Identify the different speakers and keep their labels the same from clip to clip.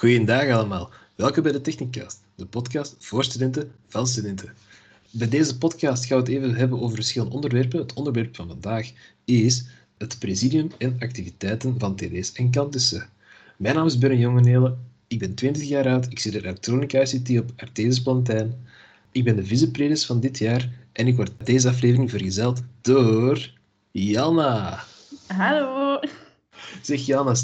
Speaker 1: Goeiedag allemaal. Welkom bij de Technicast, de podcast voor studenten van studenten. Bij deze podcast gaan we het even hebben over verschillende onderwerpen. Het onderwerp van vandaag is het presidium en activiteiten van TD's en campussen. Mijn naam is Beren Jongenelen, ik ben 20 jaar oud, ik zit in elektronica ICT op Artesis Plantijn. Ik ben de vicepredes van dit jaar en ik word deze aflevering vergezeld door Janna.
Speaker 2: Hallo,
Speaker 1: Zeg Janna,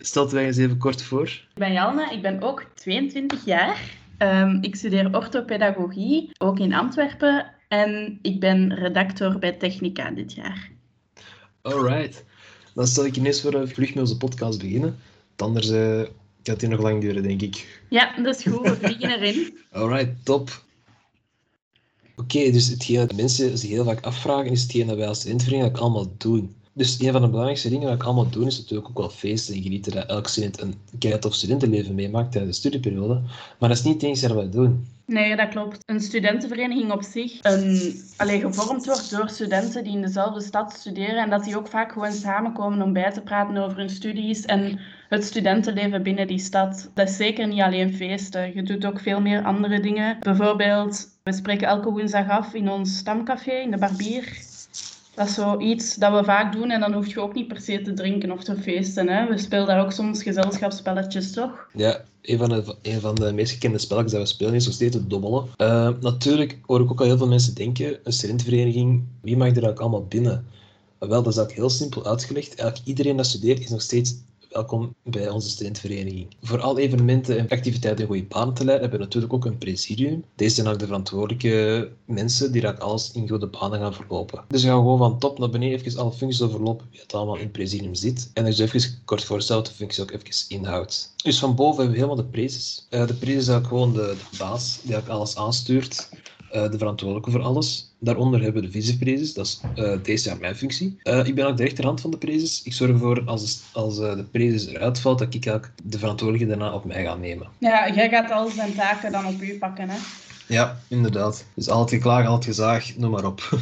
Speaker 1: stel wij eens even kort voor.
Speaker 2: ik ben Jalna, ik ben ook 22 jaar. Ehm, ik studeer orthopedagogie, ook in Antwerpen. En ik ben redacteur bij Technica dit jaar.
Speaker 1: Alright. Dan stel ik ineens voor uh, vlug met onze podcast beginnen. Anders eh, gaat die nog lang duren, denk ik.
Speaker 2: Ja, dat is goed, we vliegen erin.
Speaker 1: Alright, top. Oké, dus hetgeen dat mensen zich heel vaak afvragen, is hetgeen dat wij als studentvereniging allemaal doen. Dus een van de belangrijkste dingen dat ik allemaal doen, is natuurlijk ook wel feesten en genieten dat elk student een keihard of studentenleven meemaakt tijdens de studieperiode. Maar dat is niet enige dat wij doen.
Speaker 2: Nee, dat klopt. Een studentenvereniging op zich een, allee, gevormd wordt door studenten die in dezelfde stad studeren en dat die ook vaak gewoon samenkomen om bij te praten over hun studies en het studentenleven binnen die stad. Dat is zeker niet alleen feesten. Je doet ook veel meer andere dingen. Bijvoorbeeld, we spreken elke woensdag af in ons stamcafé, in de Barbier. Dat is zoiets dat we vaak doen en dan hoef je ook niet per se te drinken of te feesten. Hè. We spelen daar ook soms gezelschapsspelletjes, toch?
Speaker 1: Ja, een van de, van de meest gekende spelletjes dat we spelen is nog steeds het dobbelen. Eh, natuurlijk hoor ik ook al heel veel mensen denken, een studentenvereniging, wie mag er eigenlijk allemaal binnen? Wel, dat is eigenlijk heel simpel uitgelegd. Eigenlijk iedereen dat studeert is nog steeds welkom bij onze studentenvereniging. Voor al evenementen en activiteiten in goede banen te leiden, hebben we natuurlijk ook een presidium. Deze zijn ook de verantwoordelijke mensen die dat alles in goede banen gaan verlopen. Dus we gaan gewoon van top naar beneden even alle functies overlopen, wie het allemaal in het presidium zit. En dus even kort voorstellen wat de functie ook even inhoudt. Dus van boven hebben we helemaal de prezes. Uh, de prezes is eigenlijk gewoon de, de baas die eigenlijk alles aanstuurt. Uh, de verantwoordelijke voor alles. Daaronder hebben we de viceprezes, dat is uh, deze jaar mijn functie. Uh, ik ben ook de rechterhand van de prezes. Ik zorg ervoor, als, de, als de prezes eruit valt, dat ik eigenlijk de verantwoordelijke daarna op mij ga nemen.
Speaker 2: Ja, jij gaat al zijn taken dan op u pakken, hè?
Speaker 1: Ja, inderdaad. Dus altijd geklaagd, altijd gezaagd, noem maar op.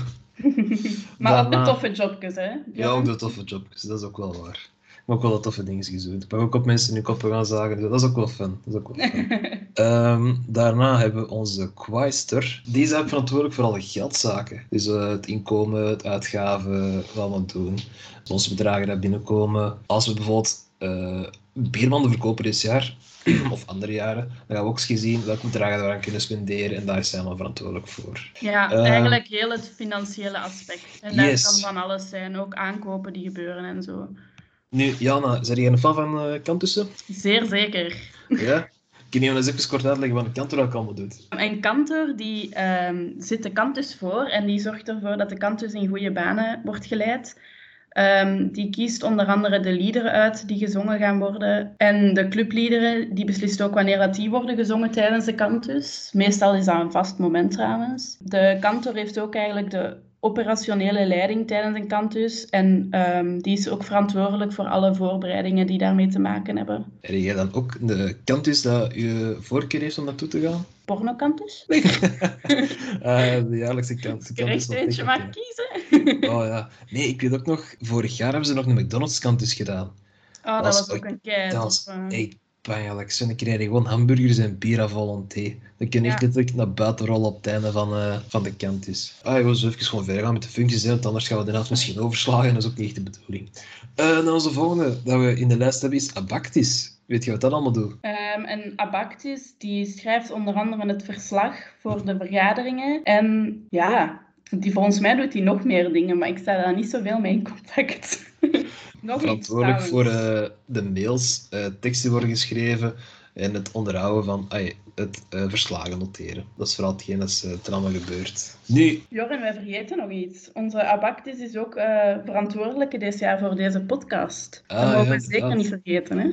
Speaker 2: maar daarna... ook de toffe jobjes, hè?
Speaker 1: Ja, ook de toffe jobjes, dat is ook wel waar. Maar ook wel wat toffe dingen gezien. Ik mag ook op mensen hun koppen gaan zagen. Dus dat is ook wel fun. Dat is ook wel fun. um, daarna hebben we onze Quaister. Die is eigenlijk verantwoordelijk voor alle geldzaken. Dus uh, het inkomen, het uitgaven, wat allemaal doen. Dus onze bedragen die binnenkomen. Als we bijvoorbeeld uh, biermanden verkopen dit jaar, of andere jaren, dan gaan we ook eens zien welke bedragen we aan kunnen spenderen en daar is hij allemaal verantwoordelijk voor.
Speaker 2: Ja, uh, eigenlijk heel het financiële aspect. En daar yes. kan van alles zijn, ook aankopen die gebeuren en zo.
Speaker 1: Nu, Jana, zijn jij een fan van uh, Kantussen?
Speaker 2: Zeer zeker.
Speaker 1: Ja? Kun je eens even kort uitleggen wat een kantor ook allemaal doet?
Speaker 2: Een kantor die um, zit de kantus voor en die zorgt ervoor dat de kantus in goede banen wordt geleid. Um, die kiest onder andere de liederen uit die gezongen gaan worden. En de clubliederen, die beslist ook wanneer dat die worden gezongen tijdens de kantus. Meestal is dat een vast moment trouwens. De kantor heeft ook eigenlijk de operationele leiding tijdens een kantus. En um, die is ook verantwoordelijk voor alle voorbereidingen die daarmee te maken hebben.
Speaker 1: En jij dan ook de kantus dat je voorkeur heeft om naartoe te gaan?
Speaker 2: Pornokantus?
Speaker 1: Nee. uh, de jaarlijkse kantus.
Speaker 2: Ik echt eentje maar kiezen.
Speaker 1: oh ja. Nee, ik weet ook nog, vorig jaar hebben ze nog een McDonald's kantus gedaan.
Speaker 2: Oh, dat, was, was ook een kei.
Speaker 1: Dat was echt pijnlijk. Zo, dan krijg je gewoon hamburgers en bier à volonté. Dan kun je echt letterlijk naar buiten rollen op het einde van, uh, van de kantus. Ah, ik wil zo even gewoon verder gaan met de functies, hè, want anders gaan we de helft misschien overslagen en dat is ook niet echt de bedoeling. Uh, dan onze volgende dat we in de lijst hebben is Abactis. Weet je wat dat allemaal doet?
Speaker 2: Um, en Abactis die schrijft onder andere het verslag voor de vergaderingen. En ja, die, volgens mij doet hij nog meer dingen, maar ik sta daar niet zoveel mee in contact. Nog
Speaker 1: Verantwoordelijk iets, voor uh, de mails, uh, teksten worden geschreven en het onderhouden van ay, het uh, verslagen noteren. Dat is vooral hetgeen dat er allemaal gebeurt. Nu...
Speaker 2: Joren, wij vergeten nog iets. Onze Abactis is ook verantwoordelijke dit jaar voor deze podcast. Dat ah, mogen we ja, zeker ja. niet vergeten, hè?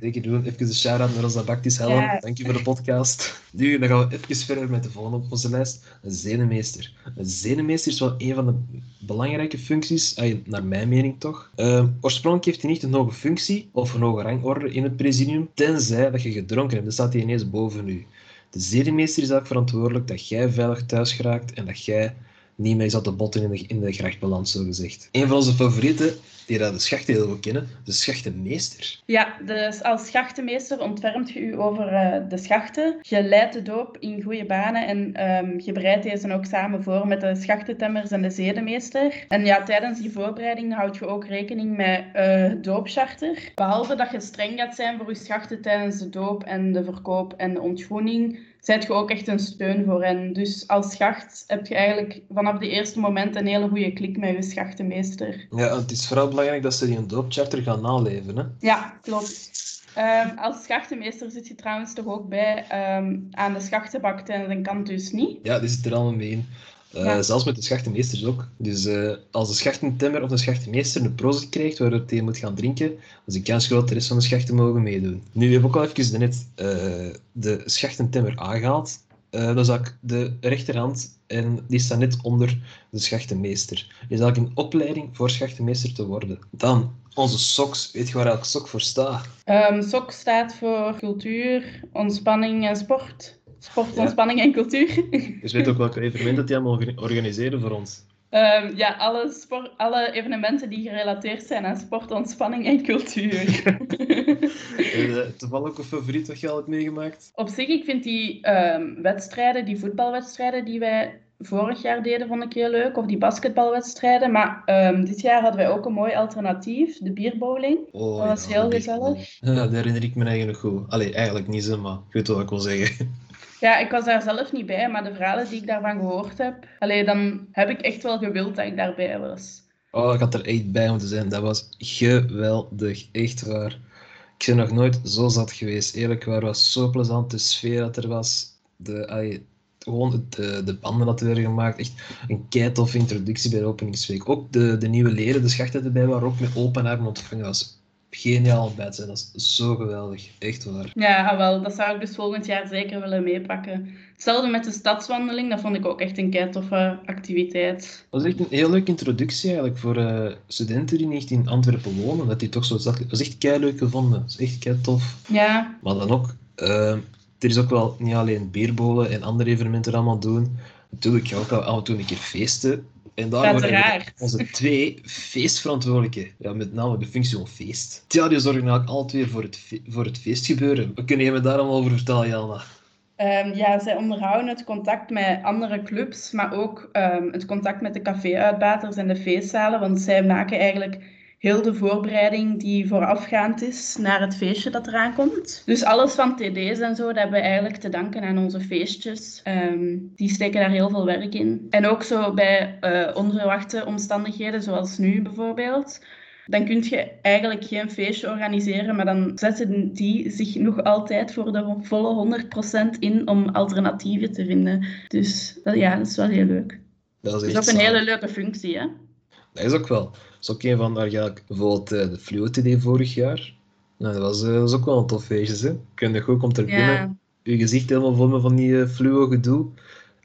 Speaker 1: Zeker doen. Even een shout-out naar onze Bactis Helen. Ja. Dank je voor de podcast. Nu, dan gaan we even verder met de volgende op onze lijst. Een zenemeester. Een zenemeester is wel een van de belangrijke functies, naar mijn mening toch. Uh, oorspronkelijk heeft hij niet een hoge functie of een hoge rangorde in het presidium, tenzij dat je gedronken hebt. Dan staat hij ineens boven u. De zenemeester is eigenlijk verantwoordelijk dat jij veilig thuis geraakt en dat jij niet meer zat te botten in de, de grachtbalans, zo gezegd. Een van onze favorieten, die dat de schachten heel goed kennen, de schachtenmeester.
Speaker 2: Ja, dus als schachtenmeester ontfermt je u over uh, de schachten. Je leidt de doop in goede banen en um, je bereidt deze ook samen voor met de schachtentemmers en de zedemeester. En ja, tijdens die voorbereiding houd je ook rekening met uh, doopcharter. Behalve dat je streng gaat zijn voor je schachten tijdens de doop en de verkoop en de ontgroening, zijt je ook echt een steun voor hen. Dus als schacht heb je eigenlijk vanaf de eerste moment een hele goede klik met je schachtenmeester.
Speaker 1: Ja, het is vooral belangrijk dat ze die een doopcharter gaan naleven. Hè?
Speaker 2: Ja, klopt. Um, als schachtenmeester zit je trouwens toch ook bij um, aan de schachtenbak tijdens een kant dus niet?
Speaker 1: Ja, die zit er allemaal mee in. Uh, ja. Zelfs met de schachtenmeesters ook. Dus uh, als de schachtentemmer of de schachtenmeester een prozit krijgt waardoor hij moet gaan drinken, dan is de kans groot de rest van de schachten mogen meedoen. Nu, we hebben ook al even net uh, de schachtentemmer aangehaald. dat is ook de rechterhand en die staat net onder de schachtenmeester. Die is eigenlijk een opleiding voor schachtenmeester te worden. Dan, onze SOX. Weet je waar elk SOC voor staat?
Speaker 2: Um, SOC staat voor cultuur, ontspanning en sport. Sport, ontspanning ja. en cultuur.
Speaker 1: Dus weet ook welke evenementen die allemaal organiseren voor ons?
Speaker 2: Um, ja, alle, sport, alle evenementen die gerelateerd zijn aan sport, ontspanning en cultuur.
Speaker 1: toevallig ook een favoriet wat je al hebt meegemaakt?
Speaker 2: Op zich, ik vind die um, wedstrijden, die voetbalwedstrijden die wij vorig jaar deden, vond ik heel leuk. Of die basketbalwedstrijden. Maar um, dit jaar hadden wij ook een mooi alternatief, de bierbowling.
Speaker 1: Oh,
Speaker 2: dat was
Speaker 1: ja,
Speaker 2: heel gezellig.
Speaker 1: Ja, dat herinner ik me eigenlijk goed. Allee, eigenlijk niet zo, maar ik weet wat ik wil zeggen.
Speaker 2: Ja, ik was daar zelf niet bij, maar de verhalen die ik daarvan gehoord heb, allee, dan heb ik echt wel gewild dat ik daarbij was.
Speaker 1: Oh, ik had er echt bij moeten zijn. Dat was geweldig. Echt waar. Ik ben nog nooit zo zat geweest. Eerlijk waar, was zo plezant. De sfeer dat er was. De, allee, gewoon de, de banden dat werden gemaakt. Echt een keitof introductie bij de openingsweek. Ook de, de nieuwe leren, de schachten erbij waren ook met open armen ontvangen. Was geniaal bij zijn. Dat is zo geweldig. Echt waar.
Speaker 2: Ja, wel. Dat zou ik dus volgend jaar zeker willen meepakken. Hetzelfde met de stadswandeling. Dat vond ik ook echt een keitoffe activiteit.
Speaker 1: Dat was echt een heel leuke introductie eigenlijk voor uh, studenten die niet in Antwerpen wonen. Dat die toch zo zat. Dat is echt kei leuk gevonden. Dat is echt kei tof.
Speaker 2: Ja.
Speaker 1: Maar dan ook... Uh, er is ook wel niet alleen bierbolen en andere evenementen allemaal doen. Natuurlijk ga ook al af en toe een keer feesten. En daar worden onze twee feestverantwoordelijken, ja, met name de functie van feest. Ja, die zorgen eigenlijk alle twee voor het, voor het feestgebeuren. Wat kun je me daar allemaal over vertellen, Jelna?
Speaker 2: Um, ja, zij onderhouden het contact met andere clubs, maar ook um, het contact met de café-uitbaters en de feestzalen, want zij maken eigenlijk heel de voorbereiding die voorafgaand is naar het feestje dat eraan komt. Dus alles van TD's en zo, dat hebben we eigenlijk te danken aan onze feestjes. Um, die steken daar heel veel werk in. En ook zo bij uh, onverwachte omstandigheden, zoals nu bijvoorbeeld. Dan kun je eigenlijk geen feestje organiseren, maar dan zetten die zich nog altijd voor de volle 100% in om alternatieven te vinden. Dus ja, dat is wel heel leuk. Dat is, dat is ook een hele leuke functie, hè?
Speaker 1: Dat is ook wel. Is ook een van daar ga ik bijvoorbeeld uh, de Fluo TD vorig jaar. Nou, dat, was, uh, dat was ook wel een tof feestje. Hè? Kun je goed, komt er binnen. Ja. Je gezicht helemaal vol met van die uh, fluo gedoe.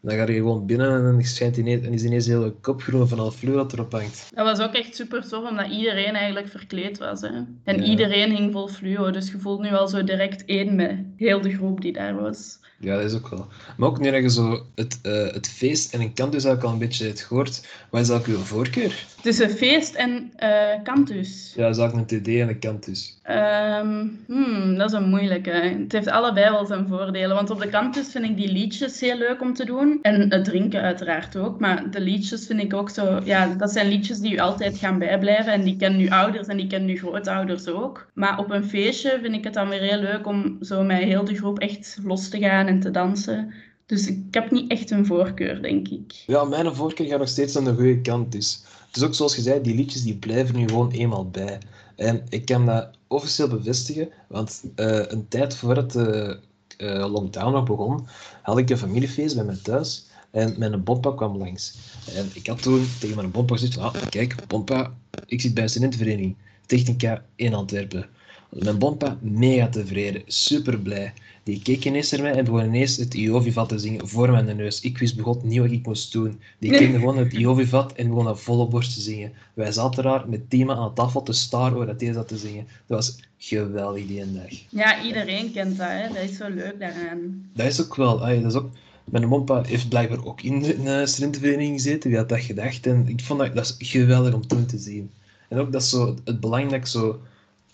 Speaker 1: Dan ga je gewoon binnen en dan schijnt ineens, en is ineens heel kopgroen van al fluo dat erop hangt.
Speaker 2: Dat was ook echt super tof, omdat iedereen eigenlijk verkleed was. Hè? En ja. iedereen hing vol fluo, dus je voelt nu al zo direct één met heel de groep die daar was.
Speaker 1: Ja, dat is ook wel. Maar ook nu dat je zo het, uh, het feest en een kantus ook al een beetje het gehoord, wat is ook uw voorkeur?
Speaker 2: Tussen feest en uh, kantus?
Speaker 1: Ja, dat is ook een TD en een kantus.
Speaker 2: Um, hmm, dat is een moeilijke. Het heeft allebei wel zijn voordelen. Want op de kantus vind ik die liedjes heel leuk om te doen. En het drinken uiteraard ook. Maar de liedjes vind ik ook zo... Ja, dat zijn liedjes die u altijd gaan bijblijven. En die kennen uw ouders en die kennen uw grootouders ook. Maar op een feestje vind ik het dan weer heel leuk om zo met heel de groep echt los te gaan en te dansen. Dus ik heb niet echt een voorkeur, denk ik.
Speaker 1: Ja, mijn voorkeur gaat nog steeds aan de goede kant. Dus het is ook zoals je zei, die liedjes die blijven nu gewoon eenmaal bij. En ik kan dat officieel bevestigen, want uh, een tijd voordat de uh, lockdown nog begon, had ik een familiefeest bij mij thuis. En mijn bompa kwam langs. En ik had toen tegen mijn bompa gezegd ah, kijk, bompa, ik zit bij een studentenvereniging, Technica in Antwerpen. Mijn bompa mega tevreden, super blij. Die keek ineens naar mij en begon ineens het Iovivat te zingen voor mijn neus. Ik wist begot niet wat ik moest doen. Die kende gewoon het Iovivat en begon dat volle borst te zingen. Wij zaten daar met Tima aan tafel te staren hoe dat hij zat te zingen. Dat was geweldig die dag.
Speaker 2: Ja, iedereen kent dat. Hè? Dat is zo leuk daaraan.
Speaker 1: Dat is ook wel. Dat is ook Mijn mompa heeft blijkbaar ook in de, in de studentenvereniging gezeten. Wie had dat gedacht? En ik vond dat, dat is geweldig om toen te zien. En ook dat zo het belang dat ik zo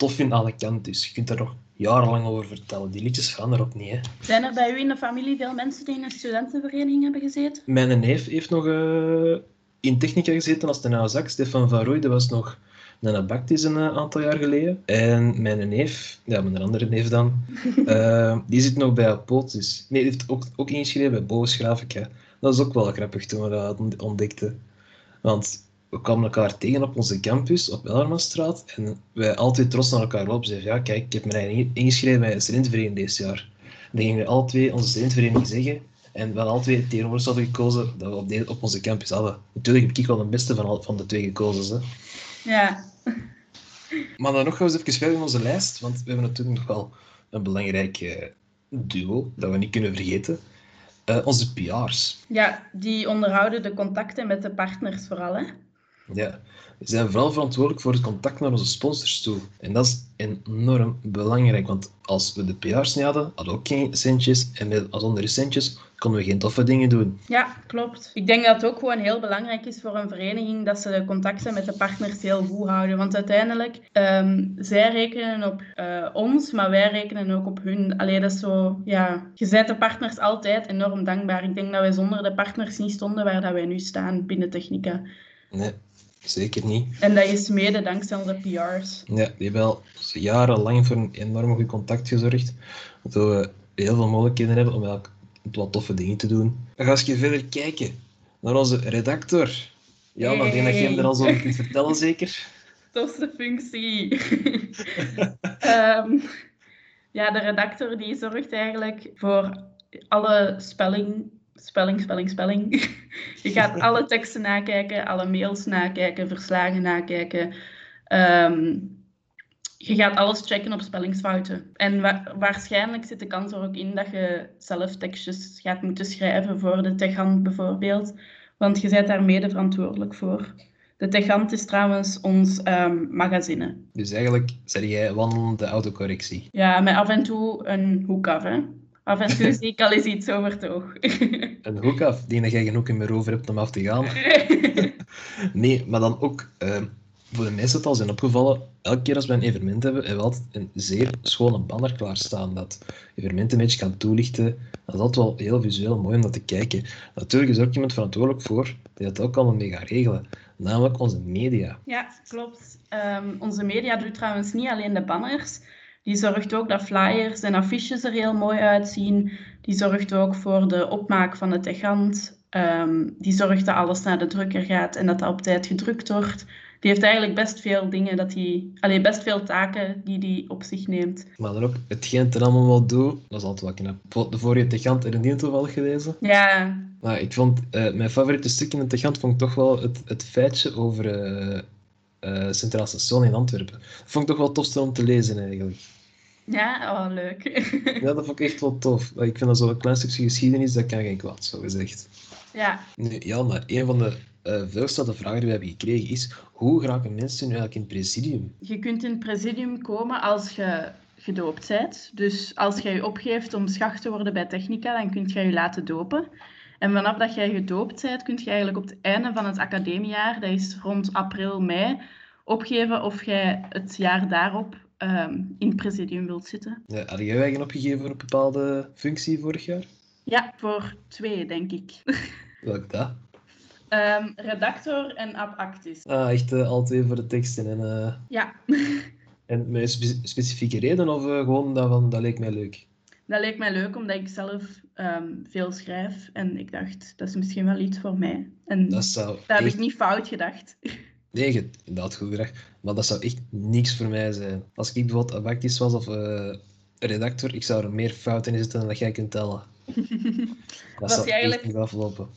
Speaker 1: tof vind aan de kant is. Je kunt daar nog jarenlang over vertellen. Die liedjes veranderen ook niet. Hè.
Speaker 2: Zijn er bij u in de familie veel mensen die in een studentenvereniging hebben gezeten?
Speaker 1: Mijn neef heeft nog eh, in technica gezeten als de Nazak. Stefan van Rooij, dat was nog een Bactis een uh, aantal jaar geleden. En mijn neef, ja, mijn andere neef dan, uh, die zit nog bij Apotis. Nee, die heeft ook, ook ingeschreven bij Boos Grafica. Dat is ook wel grappig toen we dat ontdekten. Want we kwamen elkaar tegen op onze campus, op Ellermanstraat. En wij altijd trots naar elkaar op. Zeiden, ja, kijk, ik heb me ingeschreven bij een studentenvereniging dit jaar. En dan gingen we alle twee onze studentenvereniging zeggen. En we hadden alle twee tegenover hadden gekozen dat we op, de, op onze campus hadden. Natuurlijk heb ik wel de beste van, van de twee gekozen. Hè.
Speaker 2: Ja.
Speaker 1: Maar dan nog gaan we eens even verder in onze lijst. Want we hebben natuurlijk nog wel een belangrijk uh, duo dat we niet kunnen vergeten. Uh, onze PR's.
Speaker 2: Ja, die onderhouden de contacten met de partners vooral. Hè?
Speaker 1: Ja, we zijn vooral verantwoordelijk voor het contact naar onze sponsors toe. En dat is enorm belangrijk, want als we de PR's niet hadden, hadden we ook geen centjes. En met, zonder centjes konden we geen toffe dingen doen.
Speaker 2: Ja, klopt. Ik denk dat het ook gewoon heel belangrijk is voor een vereniging dat ze de contacten met de partners heel goed houden. Want uiteindelijk, um, zij rekenen op uh, ons, maar wij rekenen ook op hun. Alleen dat is zo, ja, je bent de partners altijd enorm dankbaar. Ik denk dat wij zonder de partners niet stonden waar dat wij nu staan binnen Technica.
Speaker 1: Nee, Zeker niet.
Speaker 2: En dat is mede dankzij onze PR's.
Speaker 1: Ja, die hebben al jarenlang voor een enorm goed contact gezorgd. Waardoor we heel veel mogelijkheden hebben om wat toffe dingen te doen. Dan ga je verder kijken naar onze redactor. Ja, maar denk dat je hem er al zo kunt vertellen, zeker?
Speaker 2: Tofste functie. um, ja, de redactor die zorgt eigenlijk voor alle spelling spelling, spelling, spelling. je gaat alle teksten nakijken, alle mails nakijken, verslagen nakijken. Um, je gaat alles checken op spellingsfouten. En wa waarschijnlijk zit de kans er ook in dat je zelf tekstjes gaat moeten schrijven voor de techant bijvoorbeeld. Want je bent daar mede verantwoordelijk voor. De techant is trouwens ons um, magazine.
Speaker 1: Dus eigenlijk zeg jij wandelende autocorrectie.
Speaker 2: Ja, met af en toe een hoek af. Hè? Af en toe zie ik al eens iets over toch.
Speaker 1: Een hoek af, die jij genoeg in meer over hebt om af te gaan. nee, maar dan ook, uh, voor de mensen het al zijn opgevallen, elke keer als we een evenement hebben, hebben we altijd een zeer schone banner klaarstaan. Dat evenement een beetje kan toelichten. Dat is altijd wel heel visueel mooi om dat te kijken. Natuurlijk is er ook iemand verantwoordelijk voor die dat ook allemaal mee gaat regelen. Namelijk onze media.
Speaker 2: Ja, klopt. Um, onze media doet trouwens niet alleen de banners. Die zorgt ook dat flyers en affiches er heel mooi uitzien. Die zorgt ook voor de opmaak van het tegant. Um, die zorgt dat alles naar de drukker gaat en dat dat op tijd gedrukt wordt. Die heeft eigenlijk best veel dingen, dat die, allee, best veel taken die hij op zich neemt.
Speaker 1: Maar dan ook, hetgeen het er allemaal wel doet, dat is altijd wel knap. De vorige tegant er niet toevallig gelezen.
Speaker 2: Ja.
Speaker 1: Maar ik vond, uh, mijn favoriete stuk in de tegant vond ik toch wel het, het feitje over uh, uh, Centraal Station in Antwerpen. Dat vond ik toch wel tof om te lezen eigenlijk.
Speaker 2: Ja, oh, leuk.
Speaker 1: ja, dat vond ik echt wel tof. Ik vind dat zo'n klein stukje geschiedenis, dat kan geen kwaad, zo gezegd.
Speaker 2: Ja.
Speaker 1: Nu, ja, maar een van de uh, veelgestelde vragen die we hebben gekregen is, hoe geraken mensen nu eigenlijk in het presidium?
Speaker 2: Je kunt in het presidium komen als je gedoopt bent. Dus als jij je opgeeft om schacht te worden bij Technica, dan kun je je laten dopen. En vanaf dat jij gedoopt bent, kun je eigenlijk op het einde van het academiejaar, dat is rond april, mei, opgeven of jij het jaar daarop um, in het presidium wilt zitten.
Speaker 1: Ja, had jij eigen opgegeven voor een bepaalde functie vorig jaar?
Speaker 2: Ja, voor twee, denk ik.
Speaker 1: Welk dat?
Speaker 2: Um, redactor en abactis.
Speaker 1: Ah, echt uh, al twee voor de teksten. En, uh...
Speaker 2: Ja.
Speaker 1: en met spe specifieke reden of uh, gewoon dat, van, dat leek mij leuk?
Speaker 2: Dat leek mij leuk omdat ik zelf um, veel schrijf en ik dacht, dat is misschien wel iets voor mij. En
Speaker 1: dat, zou
Speaker 2: dat heb ik niet fout gedacht.
Speaker 1: Nee, je inderdaad goed gedacht. Maar dat zou echt niks voor mij zijn. Als ik bijvoorbeeld abactis was of uh, redactor, ik zou er meer fouten in zitten dan dat jij kunt tellen. dat
Speaker 2: was
Speaker 1: zou
Speaker 2: eigenlijk...
Speaker 1: echt niet aflopen.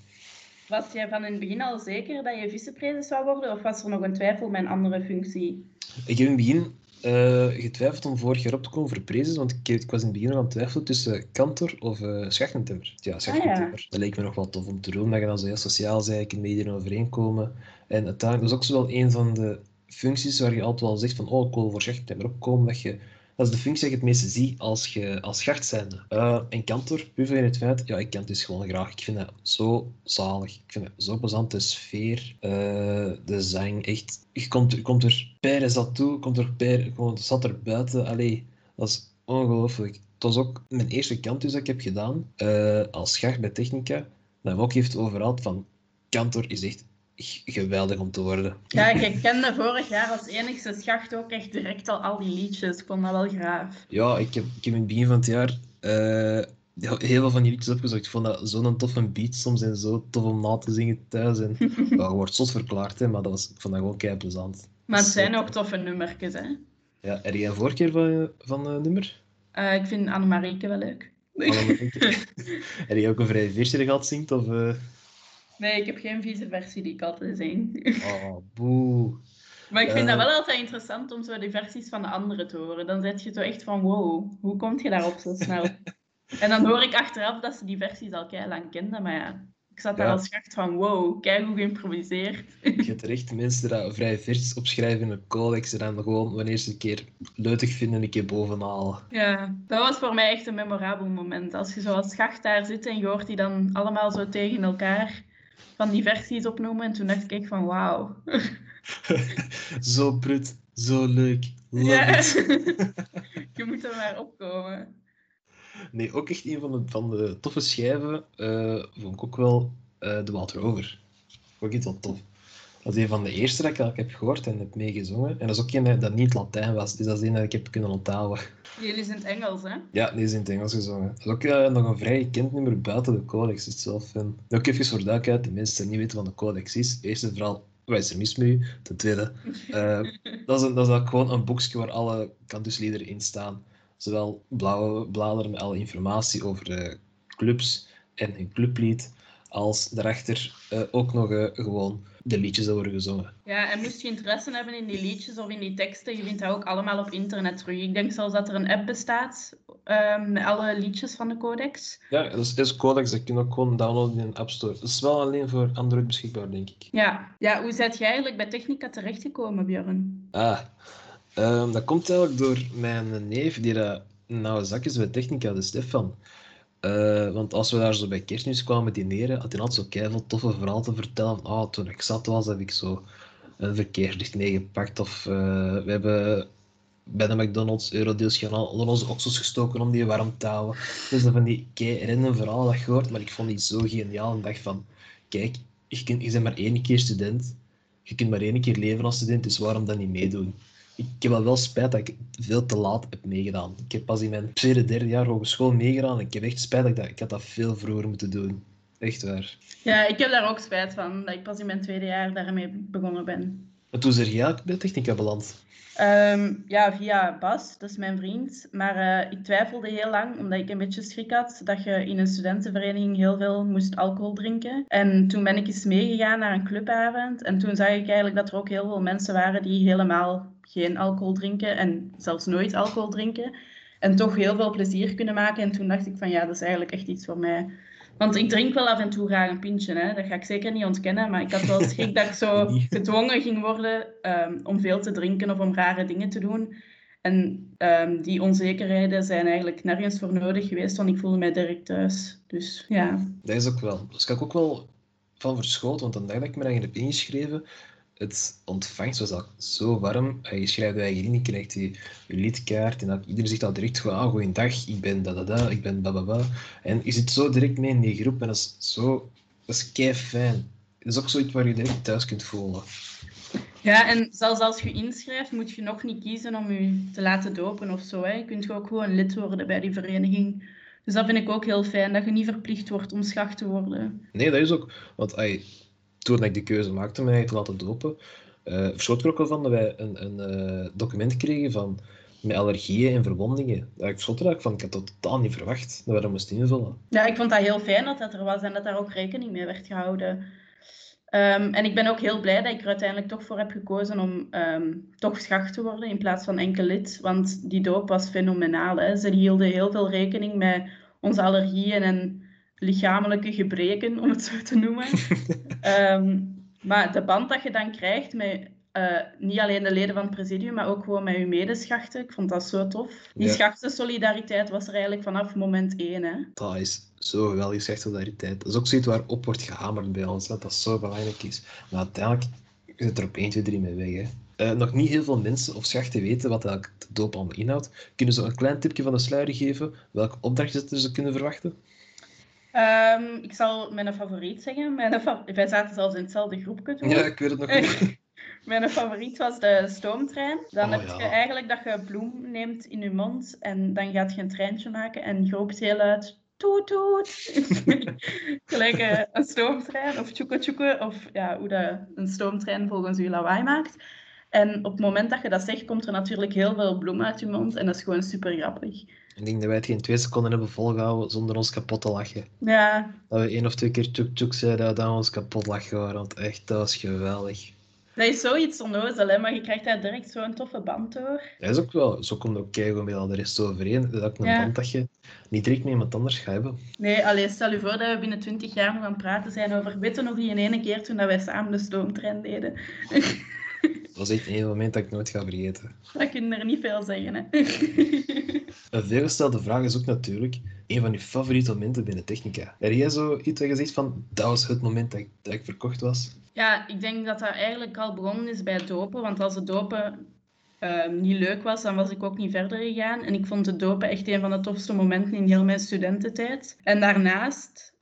Speaker 2: Was jij van in het begin al zeker dat je vicepresident zou worden? Of was er nog een twijfel met een andere functie?
Speaker 1: Ik heb in het begin uh, getwijfeld om vorig jaar op te komen voor prezes, want ik, ik, was in het begin nog aan het twijfelen tussen kantor of uh. Ja, schachtentimmer. Ah, ja. Dat leek me nog wel tof om te doen, dat je dan zo heel sociaal je kunt met iedereen overeenkomen. En uiteindelijk, dat is ook zo wel een van de functies waar je altijd wel zegt van, oh, ik wil voor schachtentimmer opkomen, dat je Dat is de functie die ik het meeste zie als, je, als zijnde. Uh, en kantor, puur in het feit, ja, ik kan het dus gewoon graag. Ik vind dat zo zalig. Ik vind het zo plezant, de sfeer, uh, de zang, echt. Je komt, komt er per zat toe, komt er per, gewoon zat er buiten. Allee, dat is ongelooflijk. Het was ook mijn eerste kantus dat ik heb gedaan, uh, als schacht bij Technica. Dat ook heeft overal van, kantor is echt geweldig om te worden.
Speaker 2: Ja, ik kende vorig jaar als enigste schacht ook echt direct al al die liedjes. Ik vond dat wel graaf.
Speaker 1: Ja, ik heb, ik heb in het begin van het jaar uh, heel veel van die liedjes opgezocht. Ik vond dat zo'n toffe beat soms en zo tof om na te zingen thuis. En, ja, je wordt zot verklaard, hè, maar dat was, ik vond dat gewoon kei plezant.
Speaker 2: Maar het zijn ook toffe nummertjes, hè?
Speaker 1: Ja, heb jij een voorkeur van, van uh, nummer?
Speaker 2: Uh, ik vind Annemarieke wel leuk.
Speaker 1: heb je ook een vrije veertje gehad zingt? Of.
Speaker 2: Nee, ik heb geen vieze versie die ik altijd zing.
Speaker 1: Oh, boe.
Speaker 2: Maar ik vind uh, dat wel altijd interessant om zo die versies van de anderen te horen. Dan zet je zo echt van, wow, hoe kom je daarop zo snel? en dan hoor ik achteraf dat ze die versies al kei lang kenden, maar ja... Ik zat daar ja. als schacht van, wow, kijk hoe geïmproviseerd.
Speaker 1: Je hebt terecht mensen die vrij versies opschrijven in een codex en dan gewoon wanneer ze een keer leutig vinden, een keer bovenhalen.
Speaker 2: Ja, dat was voor mij echt een memorabel moment. Als je zo als schacht daar zit en je hoort die dan allemaal zo tegen elkaar van die versies opnoemen. En toen dacht ik van wauw.
Speaker 1: zo brut, zo leuk. Love ja.
Speaker 2: je moet er maar opkomen.
Speaker 1: Nee, ook echt een van de, van de toffe schijven uh, vond ik ook wel uh, de Walter Over. Ook iets wat tof. Dat is een van de eerste dat ik heb gehoord en heb meegezongen. En dat is ook een dat niet Latijn was, dus dat is een dat ik heb kunnen onthouden.
Speaker 2: Jullie is in het Engels, hè?
Speaker 1: Ja, die is in het Engels gezongen. Dat is ook uh, nog een vrij gekend nummer buiten de codex. Zelf, en ook even voor duidelijkheid, de mensen die niet weten wat een codex is. Eerst en vooral, wat is er mis met u? Ten tweede, uh, dat, is een, dat is ook gewoon een boekje waar alle kantusliederen in staan. Zowel blauwe bladeren met alle informatie over de clubs en hun clublied, als daarachter uh, ook nog gewoon de liedjes die worden gezongen.
Speaker 2: Ja, en moest je interesse hebben in die liedjes of in die teksten, je vindt dat ook allemaal op internet terug. Ik denk zelfs dat er een app bestaat uh, met alle liedjes van de codex.
Speaker 1: Ja, dat is, is codex, dat kun je ook gewoon downloaden in een App Store. Dat is wel alleen voor Android beschikbaar, denk ik.
Speaker 2: Ja, ja hoe zet jij eigenlijk bij Technica terechtgekomen, Björn?
Speaker 1: Ah, um, dat komt eigenlijk door mijn neef, die dat nauwe zak is bij Technica, de Stefan. Uh, want als we daar zo bij kerstnieuws kwamen dineren, had hij altijd zo keihard toffe verhaal te vertellen. Van, oh, toen ik zat was, heb ik zo een verkeerslicht meegepakt. Of uh, we hebben bij de McDonald's eurodeals gaan onze oksels gestoken om die warm te houden. Dus dat van die random verhalen dat je hoort, maar ik vond die zo geniaal. En dacht van, kijk, je, kunt, je bent maar één keer student. Je kunt maar één keer leven als student, dus waarom dan niet meedoen? Ik heb wel wel spijt dat ik veel te laat heb meegedaan. Ik heb pas in mijn tweede, derde jaar hogeschool meegedaan. En ik heb echt spijt dat ik dat, ik had dat veel vroeger moeten doen. Echt waar.
Speaker 2: Ja, ik heb daar ook spijt van, dat ik pas in mijn tweede jaar daarmee begonnen ben.
Speaker 1: En toen zeg jij bij Technica beland?
Speaker 2: Um, ja, via Bas, dat is mijn vriend. Maar uh, ik twijfelde heel lang, omdat ik een beetje schrik had dat je in een studentenvereniging heel veel moest alcohol drinken. En toen ben ik eens meegegaan naar een clubavond. En toen zag ik eigenlijk dat er ook heel veel mensen waren die helemaal geen alcohol drinken en zelfs nooit alcohol drinken. En toch heel veel plezier kunnen maken. En toen dacht ik van ja, dat is eigenlijk echt iets voor mij. Want ik drink wel af en toe graag een pintje, hè. dat ga ik zeker niet ontkennen. Maar ik had wel schrik dat ik zo gedwongen ging worden um, om veel te drinken of om rare dingen te doen. En um, die onzekerheden zijn eigenlijk nergens voor nodig geweest, want ik voelde mij direct thuis. Dus ja.
Speaker 1: Dat is ook wel. Dus ik ook wel van verschoten, want dan dag dat ik me eigenlijk heb ingeschreven, het ontvangst was al zo warm. Je schrijft je eigen in, je krijgt je, je lidkaart en dat, iedereen zegt al direct gewoon, ah, goeiedag, ik ben da da da, ik ben bababa. En je zit zo direct mee in die groep en dat is zo, dat is kei fijn. Dat is ook zoiets waar je direct thuis kunt voelen.
Speaker 2: Ja, en zelfs als je inschrijft, moet je nog niet kiezen om je te laten dopen of zo. Hè. Je kunt ook gewoon lid worden bij die vereniging. Dus dat vind ik ook heel fijn, dat je niet verplicht wordt om schacht te worden.
Speaker 1: Nee, dat is ook. Want ay, toen ik de keuze maakte om mij te laten dopen, uh, verschoot ik er ook van dat wij een, een uh, document kregen van, met allergieën en verwondingen. Daar ik er van, ik had dat totaal niet verwacht dat we dat moesten invullen.
Speaker 2: Ja, ik vond dat heel fijn dat dat er was en dat daar ook rekening mee werd gehouden. Um, en ik ben ook heel blij dat ik er uiteindelijk toch voor heb gekozen om um, toch schacht te worden in plaats van enkel lid. Want die doop was fenomenaal. Hè. Ze hielden heel veel rekening met onze allergieën en lichamelijke gebreken, om het zo te noemen. um, maar de band dat je dan krijgt met eh, niet alleen de leden van het presidium, maar ook gewoon met uw medeschachten. Ik vond dat zo tof. Die
Speaker 1: Ja.
Speaker 2: schachtensolidariteit was er eigenlijk vanaf moment één. Hè?
Speaker 1: Dat is zo geweldig, schachtssolidariteit. Dat is ook zoiets waarop wordt gehamerd bij ons, hè, dat zo belangrijk is. Maar uiteindelijk zit er op 1, 2, 3 mee weg. Hè. Eh, nog niet heel veel mensen of schachten weten wat de doop allemaal inhoudt. Kunnen ze een klein tipje van de sluier geven welke opdrachten ze kunnen verwachten?
Speaker 2: Ehm, ik zal mijn favoriet zeggen. Mijn fa- Wij zaten zelfs in hetzelfde groepje toen.
Speaker 1: Ja, ik weet het nog niet.
Speaker 2: Mijn favoriet was de stoomtrein. Dan
Speaker 1: Oh,
Speaker 2: heb
Speaker 1: ja.
Speaker 2: je eigenlijk dat je bloem neemt in je mond en dan gaat je een treintje maken en je roept heel uit toet toet. Gelijk eh, een stoomtrein of tjoeke tjoeke of ja, hoe dat een stoomtrein volgens u lawaai maakt. En op het moment dat je dat zegt, komt er natuurlijk heel veel bloem uit je mond en dat is gewoon super grappig.
Speaker 1: Ik denk dat wij het geen twee seconden hebben volgehouden zonder ons kapot te lachen.
Speaker 2: Ja,
Speaker 1: Dat we één of twee keer tjoek zeiden, dat we ons kapot lachen waren. Want echt, dat was geweldig.
Speaker 2: dat is zoiets onnozel, hè, maar je krijgt daar direct zo'n toffe band door.
Speaker 1: Dat is ook wel, zo komt ook keigoed met al de rest overeen. Dat ook een
Speaker 2: Ja.
Speaker 1: band dat je niet direct met iemand anders gaat hebben.
Speaker 2: Nee, allee, stel je voor dat we binnen 20 jaar nog aan het praten zijn over. Weet je nog die ene keer toen dat wij samen de stoomtrein deden?
Speaker 1: Dat is echt een moment dat ik nooit ga vergeten.
Speaker 2: Dat kun je er niet veel zeggen, hè?
Speaker 1: Een veelgestelde vraag is ook natuurlijk een van je favoriete momenten binnen Technica. Heb jij zo iets zegt van, dat was het moment dat ik, dat ik verkocht was?
Speaker 2: Ja, ik denk dat dat eigenlijk al begonnen is bij het dopen. Want als het dopen ehm, niet leuk was, dan was ik ook niet verder gegaan. En ik vond het dopen echt een van de tofste momenten in heel mijn studententijd. En daarnaast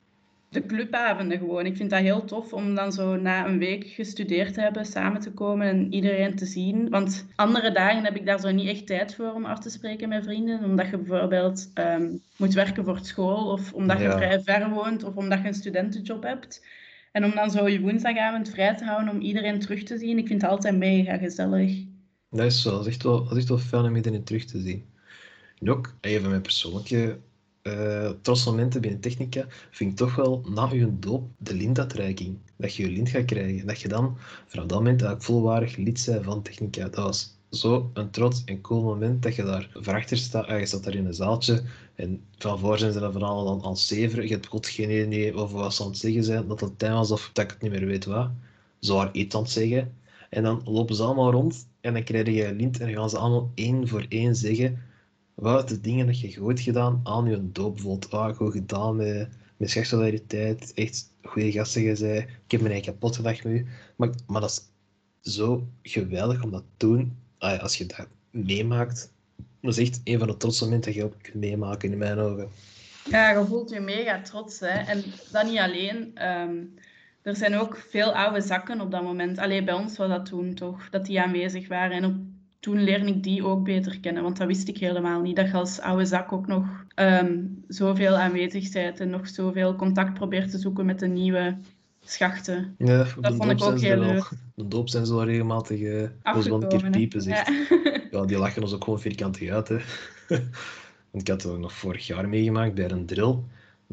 Speaker 2: de clubavonden gewoon. Ik vind dat heel tof om dan zo na een week gestudeerd te hebben, samen te komen en iedereen te zien. Want andere dagen heb ik daar zo niet echt tijd voor om af te spreken met vrienden. Omdat je bijvoorbeeld ehm, moet werken voor het school, of omdat je
Speaker 1: Ja.
Speaker 2: vrij ver woont, of omdat je een studentenjob hebt. En om dan zo je woensdagavond vrij te houden om iedereen terug te zien, ik vind het altijd mega gezellig.
Speaker 1: Dat is wel, dat is echt wel, dat is echt wel fijn om iedereen terug te zien. En ook, even mijn persoonlijke eh trosmomenten binnen Technica, vind ik toch wel na je doop de lintuitreiking. Dat je je lint gaat krijgen. En dat je dan vanaf dat moment eigenlijk volwaardig lid bent van Technica. Dat was zo een trots en cool moment dat je daar verachter staat. Ah, je staat daar in een zaaltje en van voor zijn ze dan van allemaal aan, het zeveren. Je hebt god geen idee over wat ze aan het zeggen zijn. Dat het tijd was of dat ik het niet meer weet wat. Zwaar iets aan het zeggen. En dan lopen ze allemaal rond en dan krijg je lint en dan gaan ze allemaal één voor één zeggen wat de dingen dat je goed gedaan aan je doop. Bijvoorbeeld, ah, goed gedaan met, met seksualiteit, echt goede gasten gezegd. Ik heb mijn eigen kapot gedacht met u. Maar, maar dat is zo geweldig om dat te doen, ah, als je dat meemaakt. Dat is echt een van de trotse momenten dat je ook kunt meemaken in mijn ogen.
Speaker 2: Ja, je voelt je mega trots. Hè? En dat niet alleen. ehm, er zijn ook veel oude zakken op dat moment. Alleen bij ons was dat toen toch, dat die aanwezig waren. En op, toen leerde ik die ook beter kennen, want dat wist ik helemaal niet. Dat je als oude zak ook nog ehm, zoveel aanwezig bent en nog zoveel contact probeert te zoeken met de nieuwe schachten.
Speaker 1: Ja,
Speaker 2: Dat vond ik ook heel
Speaker 1: al-
Speaker 2: leuk.
Speaker 1: De doop zijn ze wel regelmatig uh, een keer
Speaker 2: Afgekomen, hè.
Speaker 1: piepen, zegt.
Speaker 2: Ja.
Speaker 1: Ja, die lachen ons ook gewoon vierkantig uit. Hè. Want ik had het ook nog vorig jaar meegemaakt bij een drill.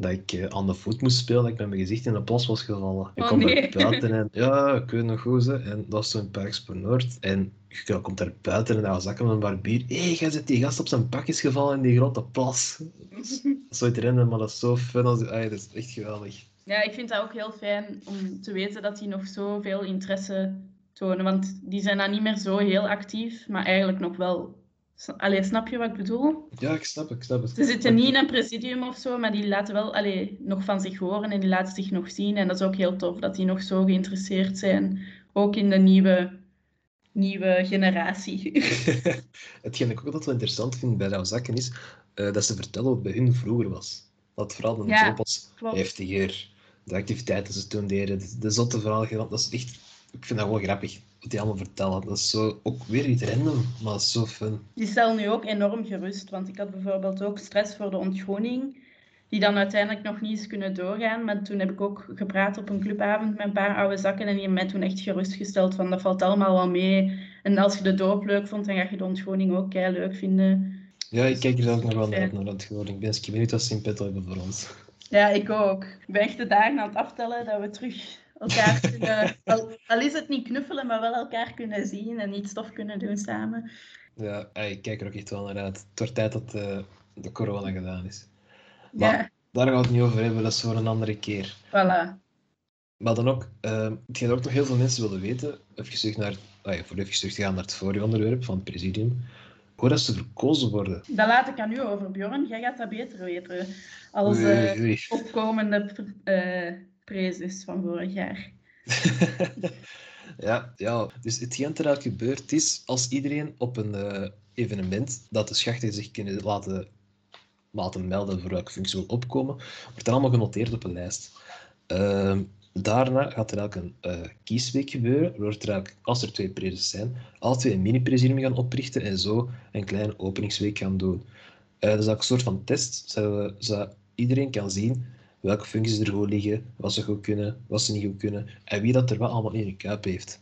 Speaker 1: Dat ik eh, aan de voet moest spelen, dat ik met mijn gezicht in de plas was gevallen. Ik
Speaker 2: Oh, nee.
Speaker 1: daar buiten en ja, ik weet nog goed. Hè. En dat was toen in Parkspoor Noord. En je komt daar buiten en daar zakken met een barbier. Hé, hey, jij zit die gast op zijn pak is gevallen in die grote plas. Is zoiets rennen, maar dat is zo fun. Als... Ay, dat is echt geweldig.
Speaker 2: Ja, ik vind dat ook heel fijn om te weten dat die nog zoveel interesse tonen. Want die zijn dan niet meer zo heel actief, maar eigenlijk nog wel. Allee, snap je wat ik bedoel?
Speaker 1: Ja, ik snap het, ik snap het.
Speaker 2: Ze zitten niet in een presidium of zo, maar die laten wel allee, nog van zich horen en die laten zich nog zien. En dat is ook heel tof dat die nog zo geïnteresseerd zijn. Ook in de nieuwe, nieuwe generatie.
Speaker 1: Hetgeen ik ook altijd wel interessant vind bij jouw zakken is eh, dat ze vertellen wat bij hun vroeger was. Dat vooral de
Speaker 2: Ja,
Speaker 1: was
Speaker 2: klopt.
Speaker 1: heftiger. De activiteiten die ze toen deden, de, de zotte verhalen. Dat is echt, ik vind dat gewoon grappig. Wat die allemaal vertellen. Dat is zo, ook weer iets random, maar dat is zo fun.
Speaker 2: Die stellen nu ook enorm gerust, want ik had bijvoorbeeld ook stress voor de ontgroening, die dan uiteindelijk nog niet is kunnen doorgaan. Maar toen heb ik ook gepraat op een clubavond met een paar oude zakken en die hebben mij toen echt gerustgesteld van dat valt allemaal wel mee. En als je de doop leuk vond, dan ga je de ontgroening ook kei leuk vinden.
Speaker 1: Ja, ik kijk er zelf nog wel naar uit,
Speaker 2: Fijn.
Speaker 1: naar het geworden. Ik ben eens benieuwd wat ze in petto hebben voor ons.
Speaker 2: Ja, ik ook. Ik ben echt de dagen aan het aftellen dat we terug elkaar kunnen, al, al is het niet knuffelen, maar wel elkaar kunnen zien en iets tof kunnen doen samen.
Speaker 1: Ja, ey, ik kijk er ook echt wel naar uit. Het wordt tijd dat eh, de corona gedaan is. Maar
Speaker 2: Ja,
Speaker 1: daar gaan we het niet over hebben, dat is voor een andere keer.
Speaker 2: voilà.
Speaker 1: Maar dan ook, uh, hetgeen ook nog heel veel mensen willen weten, even terug naar, ah ja, voor even terug te gaan naar het vorige onderwerp van het presidium, hoe dat ze verkozen worden.
Speaker 2: Dat laat ik aan u over, Bjorn. Jij gaat dat beter weten. Als uh, opkomende uh, prezes van vorig jaar.
Speaker 1: ja, ja, dus hetgeen er gebeurt is, als iedereen op een uh, evenement dat de schachten zich kunnen laten, laten melden voor welke functie wil opkomen, wordt allemaal genoteerd op een lijst. Ehm, daarna gaat er elk een uh, kiesweek gebeuren, wordt er elk, als er twee prezes zijn, al twee een mini-presidium gaan oprichten en zo een kleine openingsweek gaan doen. Uh, dat is ook een soort van test, zodat iedereen kan zien welke functies er goed liggen, wat ze goed kunnen, wat ze niet goed kunnen en wie dat er wat allemaal in de kuip heeft.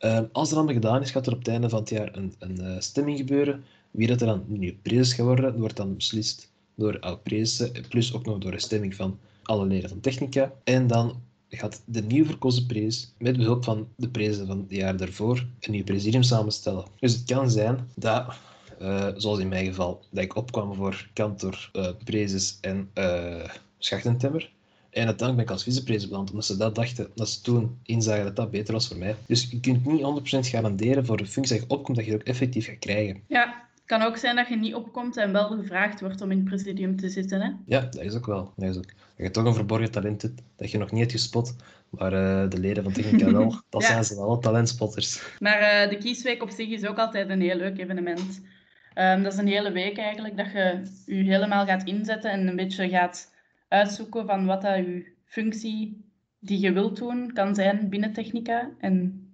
Speaker 1: Uh, als dat allemaal gedaan is, gaat er op het einde van het jaar een, een uh, stemming gebeuren. Wie dat er dan nu gaat worden, wordt dan beslist door prezes, plus ook nog door een stemming van alle leden van technica. En dan gaat de nieuw verkozen prees met behulp van de prezen van het jaar daarvoor een nieuw presidium samenstellen. Dus het kan zijn dat, uh, zoals in mijn geval, dat ik opkwam voor kantor, uh, en uh, schachtentemmer. En uiteindelijk ben ik als vicepresident beland, omdat ze dat dachten, dat ze toen inzagen dat dat beter was voor mij. Dus je kunt niet 100% garanderen voor de functie dat je opkomt, dat je het ook effectief gaat krijgen.
Speaker 2: Ja, het kan ook zijn dat je niet opkomt en wel gevraagd wordt om in het presidium te zitten. Hè?
Speaker 1: Ja, dat is ook wel. Dat, is ook. dat je toch een verborgen talent hebt, dat je nog niet hebt gespot. Maar uh, de leden van Technica wel, dat ja. zijn ze wel, talentspotters.
Speaker 2: Maar uh, de kiesweek op zich is ook altijd een heel leuk evenement. Um, dat is een hele week eigenlijk, dat je je helemaal gaat inzetten en een beetje gaat uitzoeken van wat dat je functie die je wilt doen kan zijn binnen Technica. En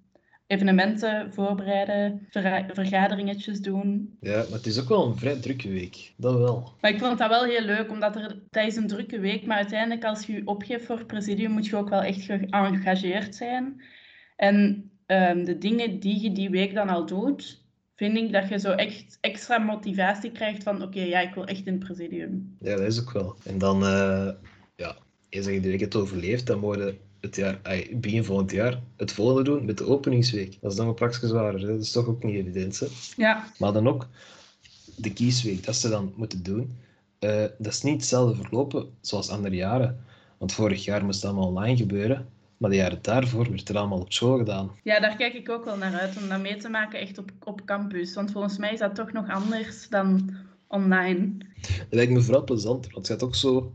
Speaker 2: evenementen voorbereiden, ver vergaderingetjes doen.
Speaker 1: Ja, maar het is ook wel een vrij drukke week. Dat wel.
Speaker 2: Maar ik vond dat wel heel leuk, omdat er, dat is een drukke week, maar uiteindelijk als je je opgeeft voor het presidium, moet je ook wel echt geëngageerd zijn. En um, de dingen die je die week dan al doet, vind ik dat je zo echt extra motivatie krijgt van oké, okay, ja, ik wil echt in het presidium.
Speaker 1: Ja, dat is ook wel. En dan, uh, ja, eens dat je week het overleeft, dan worden het jaar, begin volgend jaar het volgende doen met de openingsweek. Dat is dan een praktisch zwaarder. Hè? Dat is toch ook niet evident. Hè?
Speaker 2: Ja.
Speaker 1: Maar dan ook de kiesweek, dat ze dan moeten doen. Uh, dat is niet hetzelfde verlopen zoals andere jaren. Want vorig jaar moest het allemaal online gebeuren. Maar de jaren daarvoor werd het allemaal op school gedaan.
Speaker 2: Ja, daar kijk ik ook wel naar uit om dat mee te maken echt op, op campus. Want volgens mij is dat toch nog anders dan online.
Speaker 1: Dat lijkt me vooral plezant. Want het gaat ook zo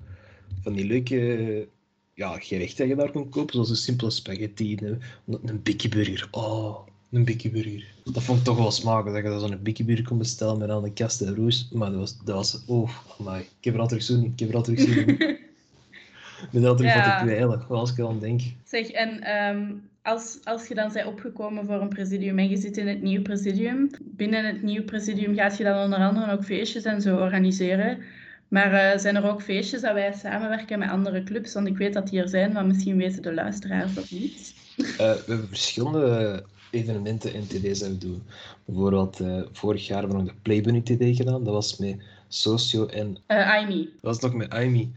Speaker 1: van die leuke ja, gerecht dat je daar kon kopen, zoals een simpele spaghetti, een, een bikkie burger. Oh, een bikkie burger. Dat vond ik toch wel smakelijk, dat je zo'n bikkie burger kon bestellen met al een kast en roes. Maar dat was, dat was oh, amai. Ik heb er al terug zin Ik heb er al terug zin ik terug ja. wat te kwijlen, als ik dan denk.
Speaker 2: Zeg, en um, als, als je dan bent opgekomen voor een presidium en je zit in het nieuwe presidium, binnen het nieuwe presidium gaat je dan onder andere ook feestjes en zo organiseren. Maar uh, zijn er ook feestjes dat wij samenwerken met andere clubs? Want ik weet dat die er zijn, maar misschien weten de luisteraars dat niet.
Speaker 1: Uh, we hebben verschillende evenementen in TD's dat we doen. Bijvoorbeeld, uh, vorig jaar hebben we nog de Playbunny TD gedaan. Dat was met Socio en...
Speaker 2: Aimi.
Speaker 1: Dat was nog met Aimi.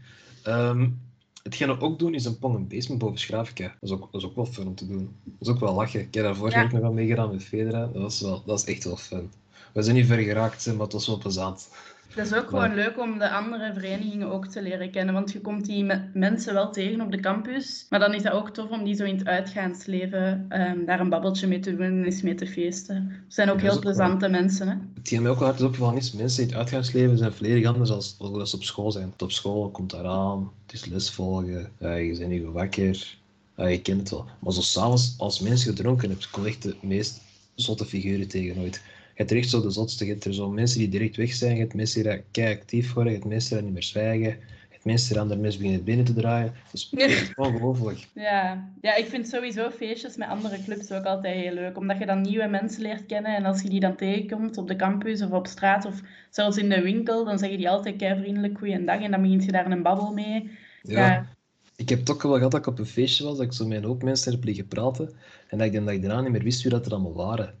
Speaker 1: Um, hetgeen we ook doen is een pong en basement boven Schravica. Dat is, ook, dat is ook wel fun om te doen. Dat is ook wel lachen. Ik heb daarvoor ja. nog aan meegedaan met Federa. Dat, was wel, dat is echt wel fun. We zijn niet ver geraakt, maar het was wel plezant.
Speaker 2: Dat is ook gewoon leuk om de andere verenigingen ook te leren kennen, want je komt die mensen wel tegen op de campus, maar dan is dat ook tof om die zo in het uitgaansleven um, daar een babbeltje mee te doen en eens mee te feesten. Het zijn ook heel plezante mensen. Hè?
Speaker 1: Hetgeen mij ook wel hard opgevallen is, mensen in het uitgaansleven zijn volledig anders dan als ze op school zijn. Op school komt eraan, het is les volgen, uh, je bent niet wakker, uh, je kent het wel. Maar zo s'avonds, als mensen gedronken hebben, kom echt de meest zotte figuren tegen nooit je hebt echt zo de zotste. Je hebt er zo mensen die direct weg zijn, je hebt mensen die kei actief worden, je hebt mensen die niet meer zwijgen, je hebt mensen die andere mensen beginnen binnen te draaien. Dat is ongelooflijk.
Speaker 2: Ja. ja, ik vind sowieso feestjes met andere clubs ook altijd heel leuk, omdat je dan nieuwe mensen leert kennen en als je die dan tegenkomt op de campus of op straat of zelfs in de winkel, dan zeg je die altijd kei vriendelijk goeiedag en dan begint je daar een babbel mee.
Speaker 1: ja. ja. Ik heb toch wel gehad dat ik op een feestje was, dat ik zo met een hoop mensen heb liggen praten. En dat ik, dan, dat ik daarna niet meer wist wie dat er allemaal waren.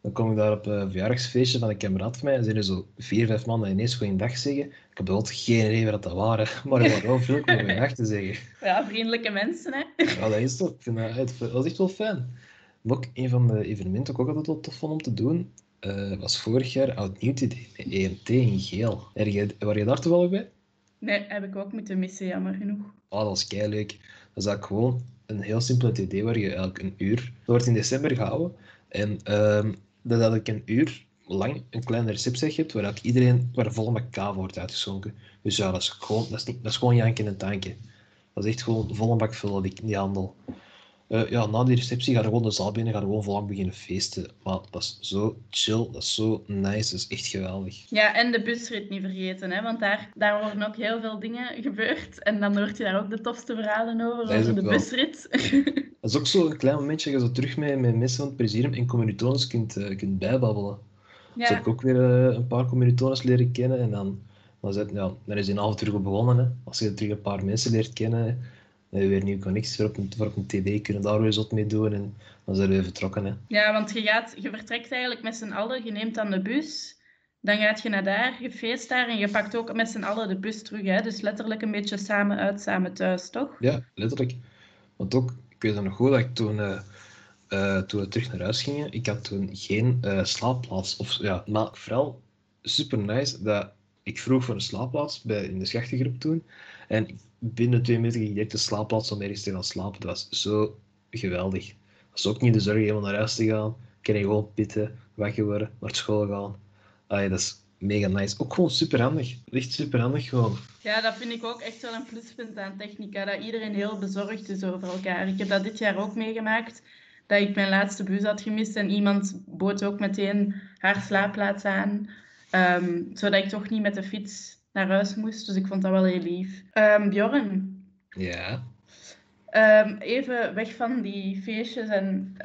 Speaker 1: Dan kom ik daar op een verjaardagsfeestje van een kameraad van mij en zijn er zo vier, vijf mannen ineens goeiedag zeggen. Ik heb bijvoorbeeld geen idee wat dat waren, maar ik was wel veel om goeiedag te zeggen.
Speaker 2: Ja, vriendelijke mensen, hè?
Speaker 1: Ja, dat is toch. Ik vind dat, was echt wel fijn. Maar ook een van de evenementen ook altijd wel tof vond om te doen, uh, was vorig jaar Oud Nieuw met EMT in geel. Je, waar je daar toevallig bij?
Speaker 2: Nee, heb ik ook moeten missen, jammer genoeg.
Speaker 1: Oh, dat was kei leuk. Dat is eigenlijk gewoon een heel simpel idee waar je eigenlijk een uur... Dat wordt in december gehouden. En ehm dat eigenlijk een uur lang een kleine receptie hebt waar iedereen, waar volle met kava wordt uitgeschonken. Dus ja, dat is gewoon, dat is niet, dat is gewoon janken en tanken. Dat is echt gewoon volle bak vullen, die, die handel. Eh, ja, na die receptie gaan we gewoon de zaal binnen, gaan we gewoon volang beginnen feesten. Maar dat is zo chill, dat is zo nice, dat is echt geweldig.
Speaker 2: Ja, en de busrit niet vergeten, hè? want daar, daar worden ook heel veel dingen gebeurd. En dan hoort je daar ook de tofste verhalen over, over de
Speaker 1: wel.
Speaker 2: busrit.
Speaker 1: Dat is ook zo een klein momentje dat je zo terug met, met mensen van het presidium en communitones kunt, eh, kunt bijbabbelen. Zo heb
Speaker 2: ja.
Speaker 1: ik ook weer eh, een paar communitones leren kennen en dan, dan, zit, ja, dan is die avond terug op begonnen. Hè. Als je terug een paar mensen leert kennen, dan heb je weer nieuwe connecties voor op een, voor op een TD, kunnen daar weer zot mee doen en dan zijn we weer vertrokken. Hè.
Speaker 2: ja, want je, gaat, je vertrekt eigenlijk met z'n allen, je neemt dan de bus. Dan gaat je naar daar, je feest daar en je pakt ook met z'n allen de bus terug. Hè? Dus letterlijk een beetje samen uit, samen thuis, toch?
Speaker 1: Ja, letterlijk. Want ook, ik weet nog goed dat ik toen, eh, eh, toen we terug naar huis gingen, ik had toen geen eh, slaapplaats. Of, ja, maar vooral super nice dat ik vroeg voor een slaapplaats bij, in de schachtengroep toen. En binnen twee minuten ging ik direct de slaapplaats om ergens te gaan slapen. Dat was zo geweldig. Dat is ook niet de zorg helemaal naar huis te gaan. Kan je gewoon pitten, wakker worden, naar school gaan. Allee, dat mega nice. Ook gewoon super handig. Echt super handig gewoon.
Speaker 2: Ja, dat vind ik ook echt wel een pluspunt aan Technica, dat iedereen heel bezorgd is over elkaar. Ik heb dat dit jaar ook meegemaakt, dat ik mijn laatste bus had gemist en iemand bood ook meteen haar slaapplaats aan, ehm, zodat ik toch niet met de fiets naar huis moest. Dus ik vond dat wel heel lief. Ehm, Bjorn,
Speaker 1: Ja.
Speaker 2: ehm, even weg van die feestjes en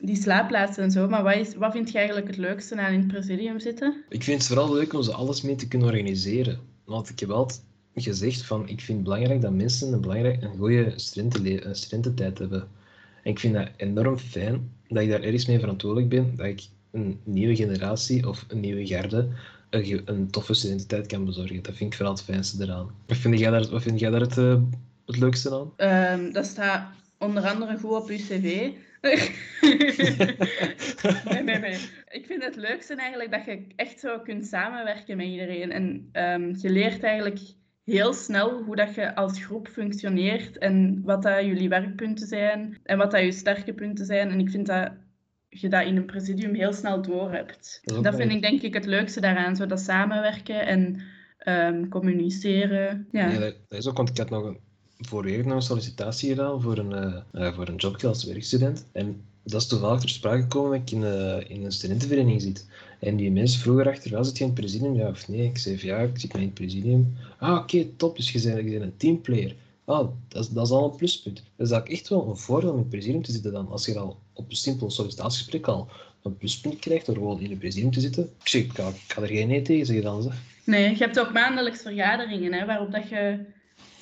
Speaker 2: die slaapplaatsen en zo, maar wat, is, wat vind je eigenlijk het leukste aan in het presidium zitten?
Speaker 1: Ik vind het vooral leuk om ze alles mee te kunnen organiseren. Want ik heb altijd gezegd van, ik vind het belangrijk dat mensen een, belangrijk, een goede studentenle- een studententijd hebben. En ik vind dat enorm fijn dat ik daar ergens mee verantwoordelijk ben, dat ik een nieuwe generatie of een nieuwe garde een, een toffe studententijd kan bezorgen. Dat vind ik vooral het fijnste eraan. Wat vind jij daar, wat vind jij daar het, eh, het leukste aan?
Speaker 2: Ehm, dat staat onder andere goed op uw cv. Nee, nee, nee. Ik vind het leukste eigenlijk dat je echt zo kunt samenwerken met iedereen. En ehm, je leert eigenlijk heel snel hoe dat je als groep functioneert en wat dat jullie werkpunten zijn en wat dat je sterke punten zijn. En ik vind dat je dat in een presidium heel snel door hebt.
Speaker 1: Dat
Speaker 2: Dat vind ik denk ik het leukste daaraan, zo dat samenwerken en ehm, communiceren. Ja.
Speaker 1: Ja, dat is ook, want ik had nog een, nog een sollicitatie gedaan voor een, eh, voor een jobje als werkstudent. En dat is toevallig ter sprake gekomen dat ik in, eh, in een studentenvereniging zit. En die mensen vroegen achteraf, zit je in het presidium? Ja of nee? Ik zei ja, ik zit maar in het presidium. Ah, oké, top. Dus je bent, je bent een teamplayer. Ah, dat is, dat is al een pluspunt. Dat is eigenlijk echt wel een voordeel om in het presidium te zitten dan. Als je al op een simpel sollicitatiegesprek al een pluspunt krijgt door gewoon in het presidium te zitten. Ik zeg, ik ga, ik er geen nee tegen zeggen dan. Zeg.
Speaker 2: Nee, je hebt ook maandelijks vergaderingen hè, waarop dat je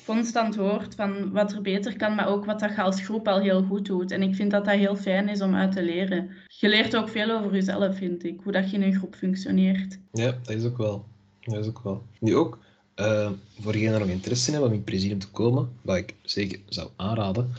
Speaker 2: constant hoort van wat er beter kan, maar ook wat dat je als groep al heel goed doet. En ik vind dat dat heel fijn is om uit te leren. Je leert ook veel over jezelf, vind ik, hoe dat je in een groep functioneert.
Speaker 1: Ja, dat is ook wel. Dat is ook wel. Nu ook, eh, voor degenen nog interesse in hebben om in presidium te komen, wat ik zeker zou aanraden,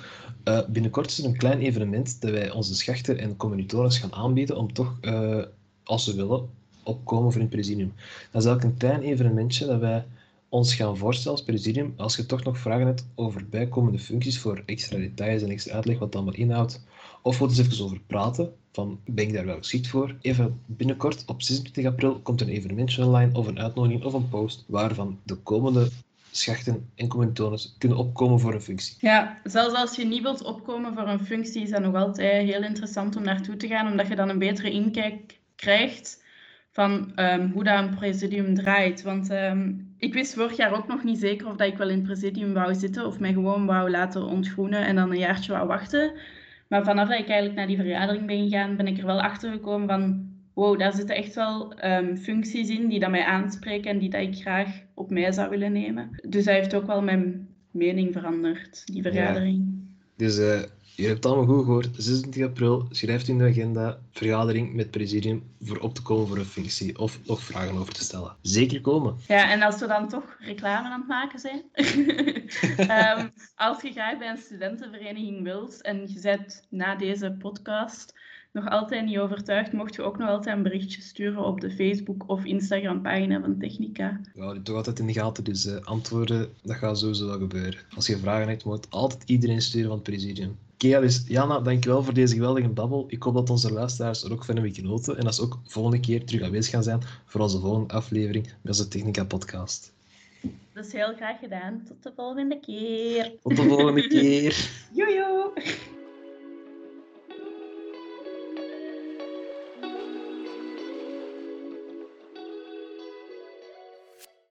Speaker 1: eh, binnenkort is er een klein evenement dat wij onze schachten en communitores gaan aanbieden om toch, eh, als ze willen, opkomen voor in presidium. Dat is eigenlijk een klein evenementje dat wij ons gaan voorstellen als presidium, als je toch nog vragen hebt over bijkomende functies voor extra details en extra uitleg wat dat allemaal inhoudt, of er eens even over praten, van ben ik daar wel geschikt voor? Even binnenkort, op 26 april, komt een evenementje online of een uitnodiging of een post waarvan de komende schachten en communitones kunnen opkomen voor een functie.
Speaker 2: Ja, zelfs als je niet wilt opkomen voor een functie, is dat nog altijd heel interessant om naartoe te gaan, omdat je dan een betere inkijk krijgt van ehm, hoe dat een presidium draait. Want ehm, ik wist vorig jaar ook nog niet zeker of dat ik wel in het presidium wou zitten of mij gewoon wou laten ontgroenen en dan een jaartje wou wachten. Maar vanaf dat ik eigenlijk naar die vergadering ben gegaan, ben ik er wel achter gekomen van wow, daar zitten echt wel ehm, functies in die dat mij aanspreken en die dat ik graag op mij zou willen nemen. Dus dat heeft ook wel mijn mening veranderd, die vergadering.
Speaker 1: Dus eh, je hebt het allemaal goed gehoord. 26 april, schrijft in de agenda vergadering met het presidium voor op te komen voor een functie of nog vragen over te stellen. Zeker komen.
Speaker 2: Ja, en als we dan toch reclame aan het maken zijn. Ehm, als je graag bij een studentenvereniging wilt en je bent na deze podcast nog altijd niet overtuigd, mocht je ook nog altijd een berichtje sturen op de Facebook of Instagram pagina van Technica.
Speaker 1: Ja, die toch altijd in de gaten, dus uh, antwoorden, dat gaat sowieso wel gebeuren. Als je vragen hebt, moet altijd iedereen sturen van het presidium. Dus Jana, dankjewel voor deze geweldige babbel. Ik hoop dat onze luisteraars er ook van hebben genoten en dat ze ook volgende keer terug aanwezig gaan zijn voor onze volgende aflevering met onze Technica podcast.
Speaker 2: Dat is heel graag gedaan. Tot de volgende keer.
Speaker 1: Tot de volgende keer.
Speaker 2: Jojo.